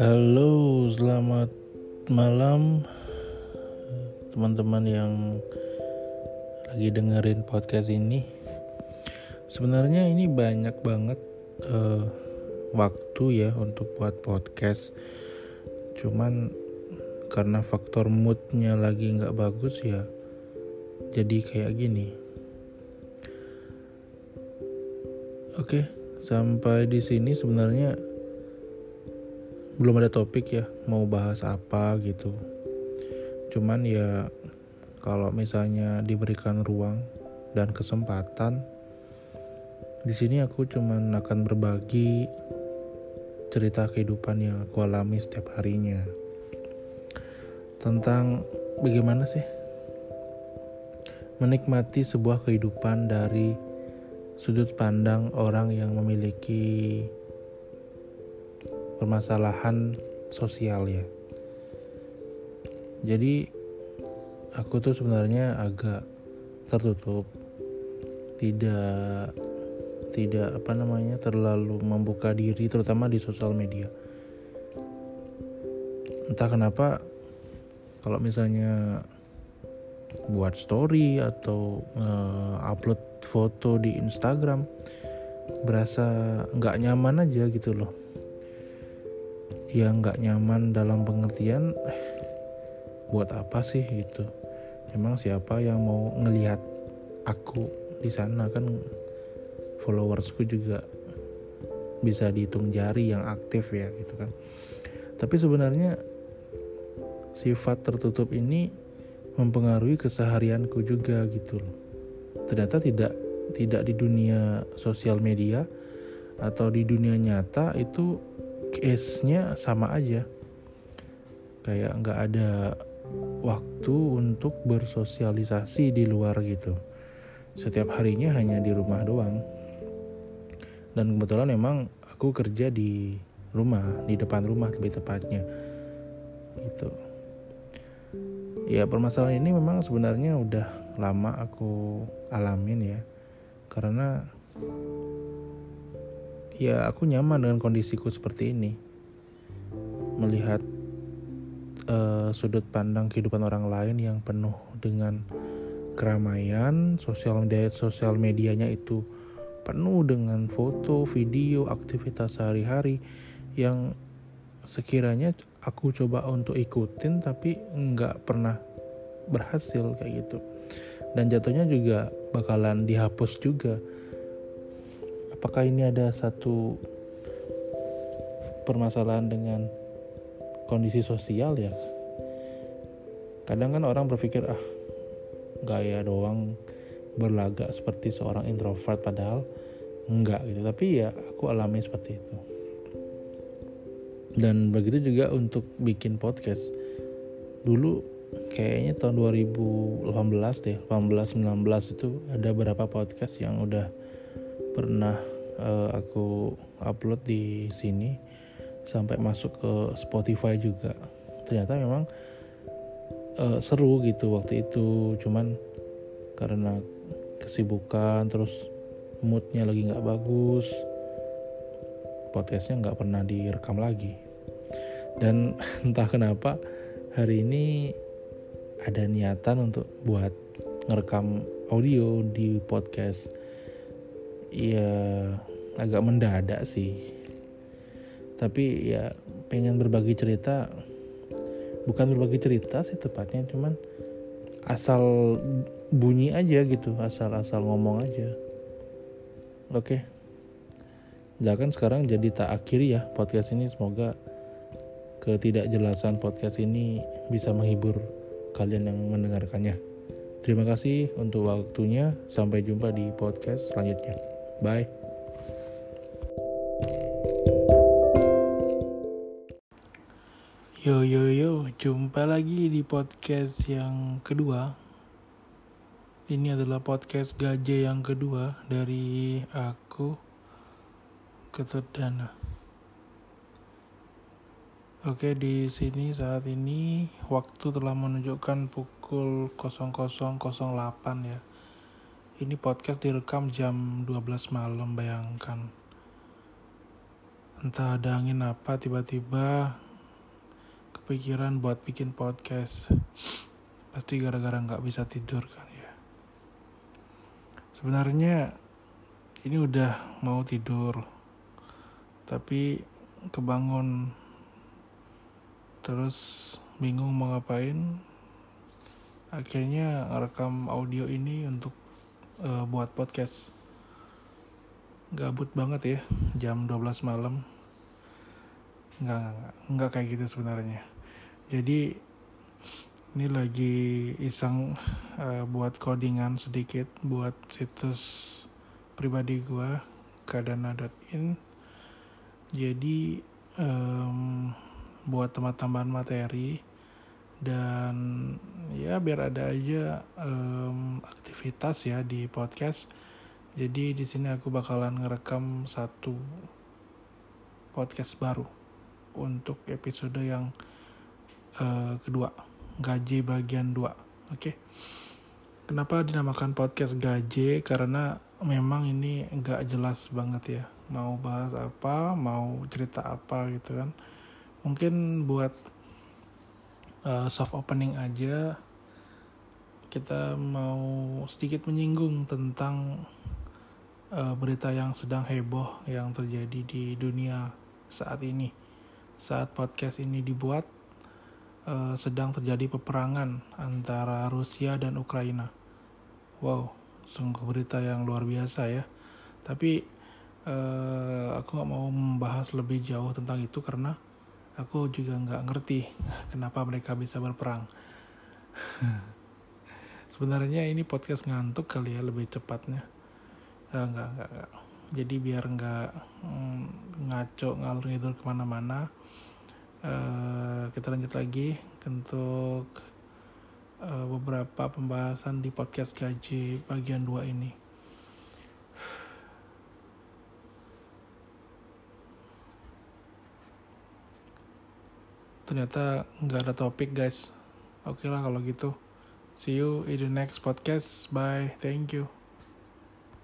Halo, selamat malam teman-teman yang lagi dengerin podcast ini. Sebenarnya ini banyak banget uh, waktu ya untuk buat podcast. Cuman karena faktor moodnya lagi nggak bagus ya, jadi kayak gini. Oke, sampai di sini sebenarnya belum ada topik ya mau bahas apa gitu. Cuman ya kalau misalnya diberikan ruang dan kesempatan di sini aku cuman akan berbagi cerita kehidupan yang aku alami setiap harinya. Tentang bagaimana sih menikmati sebuah kehidupan dari sudut pandang orang yang memiliki permasalahan sosial ya. Jadi aku tuh sebenarnya agak tertutup. Tidak tidak apa namanya terlalu membuka diri terutama di sosial media. Entah kenapa kalau misalnya buat story atau uh, upload foto di Instagram berasa nggak nyaman aja gitu loh yang nggak nyaman dalam pengertian buat apa sih itu? Emang siapa yang mau ngelihat aku di sana? Kan followersku juga bisa dihitung jari yang aktif ya gitu kan. Tapi sebenarnya sifat tertutup ini mempengaruhi keseharianku juga gitu loh. Ternyata tidak tidak di dunia sosial media atau di dunia nyata itu case-nya sama aja. Kayak nggak ada waktu untuk bersosialisasi di luar gitu. Setiap harinya hanya di rumah doang. Dan kebetulan memang aku kerja di rumah di depan rumah lebih tepatnya. Gitu. Ya permasalahan ini memang sebenarnya udah lama aku alamin ya. Karena ya aku nyaman dengan kondisiku seperti ini. Melihat uh, sudut pandang kehidupan orang lain yang penuh dengan keramaian sosial media sosial medianya itu penuh dengan foto video aktivitas sehari-hari yang sekiranya aku coba untuk ikutin tapi nggak pernah berhasil kayak gitu. Dan jatuhnya juga bakalan dihapus juga apakah ini ada satu permasalahan dengan kondisi sosial ya? Kadang kan orang berpikir ah gaya doang berlagak seperti seorang introvert padahal enggak gitu. Tapi ya aku alami seperti itu. Dan begitu juga untuk bikin podcast. Dulu kayaknya tahun 2018 deh 18 19 itu ada beberapa podcast yang udah pernah uh, aku upload di sini sampai masuk ke Spotify juga. Ternyata memang uh, seru gitu waktu itu. Cuman karena kesibukan terus moodnya lagi nggak bagus podcastnya nggak pernah direkam lagi. Dan entah kenapa hari ini ada niatan untuk buat ngerekam audio di podcast ya agak mendadak sih. Tapi ya pengen berbagi cerita. Bukan berbagi cerita sih tepatnya cuman asal bunyi aja gitu asal-asal ngomong aja. Oke. Kan sekarang jadi tak akhiri ya podcast ini. Semoga ketidakjelasan podcast ini bisa menghibur kalian yang mendengarkannya. Terima kasih untuk waktunya. Sampai jumpa di podcast selanjutnya Bye. Yo yo yo, jumpa lagi di podcast yang kedua. Ini adalah podcast gajah yang kedua dari aku Ketut Dana. Oke, di sini saat ini waktu telah menunjukkan pukul 00.08 ya ini podcast direkam jam 12 malam bayangkan. Entah ada angin apa tiba-tiba kepikiran buat bikin podcast. Pasti gara-gara nggak bisa tidur kan ya. Sebenarnya ini udah mau tidur tapi kebangun terus bingung mau ngapain. Akhirnya rekam audio ini untuk uh, buat podcast. Gabut banget ya jam 12 malam. Nggak nggak nggak kayak gitu sebenarnya. Jadi ini lagi iseng uh, buat codingan sedikit buat situs pribadi gua kadana.in jadi um, buat teman-teman materi dan ya biar ada aja um, aktivitas ya di podcast jadi di sini aku bakalan ngerekam satu podcast baru untuk episode yang uh, kedua, gaji bagian 2. Oke. Okay? Kenapa dinamakan podcast gaji? Karena memang ini nggak jelas banget ya. Mau bahas apa, mau cerita apa gitu kan. Mungkin buat uh, soft opening aja kita mau sedikit menyinggung tentang uh, berita yang sedang heboh yang terjadi di dunia saat ini. Saat podcast ini dibuat, uh, sedang terjadi peperangan antara Rusia dan Ukraina. Wow, sungguh berita yang luar biasa ya. Tapi uh, aku nggak mau membahas lebih jauh tentang itu karena aku juga nggak ngerti kenapa mereka bisa berperang. Sebenarnya ini podcast ngantuk kali ya lebih cepatnya uh, enggak, enggak, enggak. jadi biar enggak mm, ngaco ngalur ngidul ke mana-mana uh, kita lanjut lagi untuk uh, beberapa pembahasan di podcast gaji bagian 2 ini ternyata nggak ada topik guys. Oke lah kalau gitu. See you in the next podcast. Bye. Thank you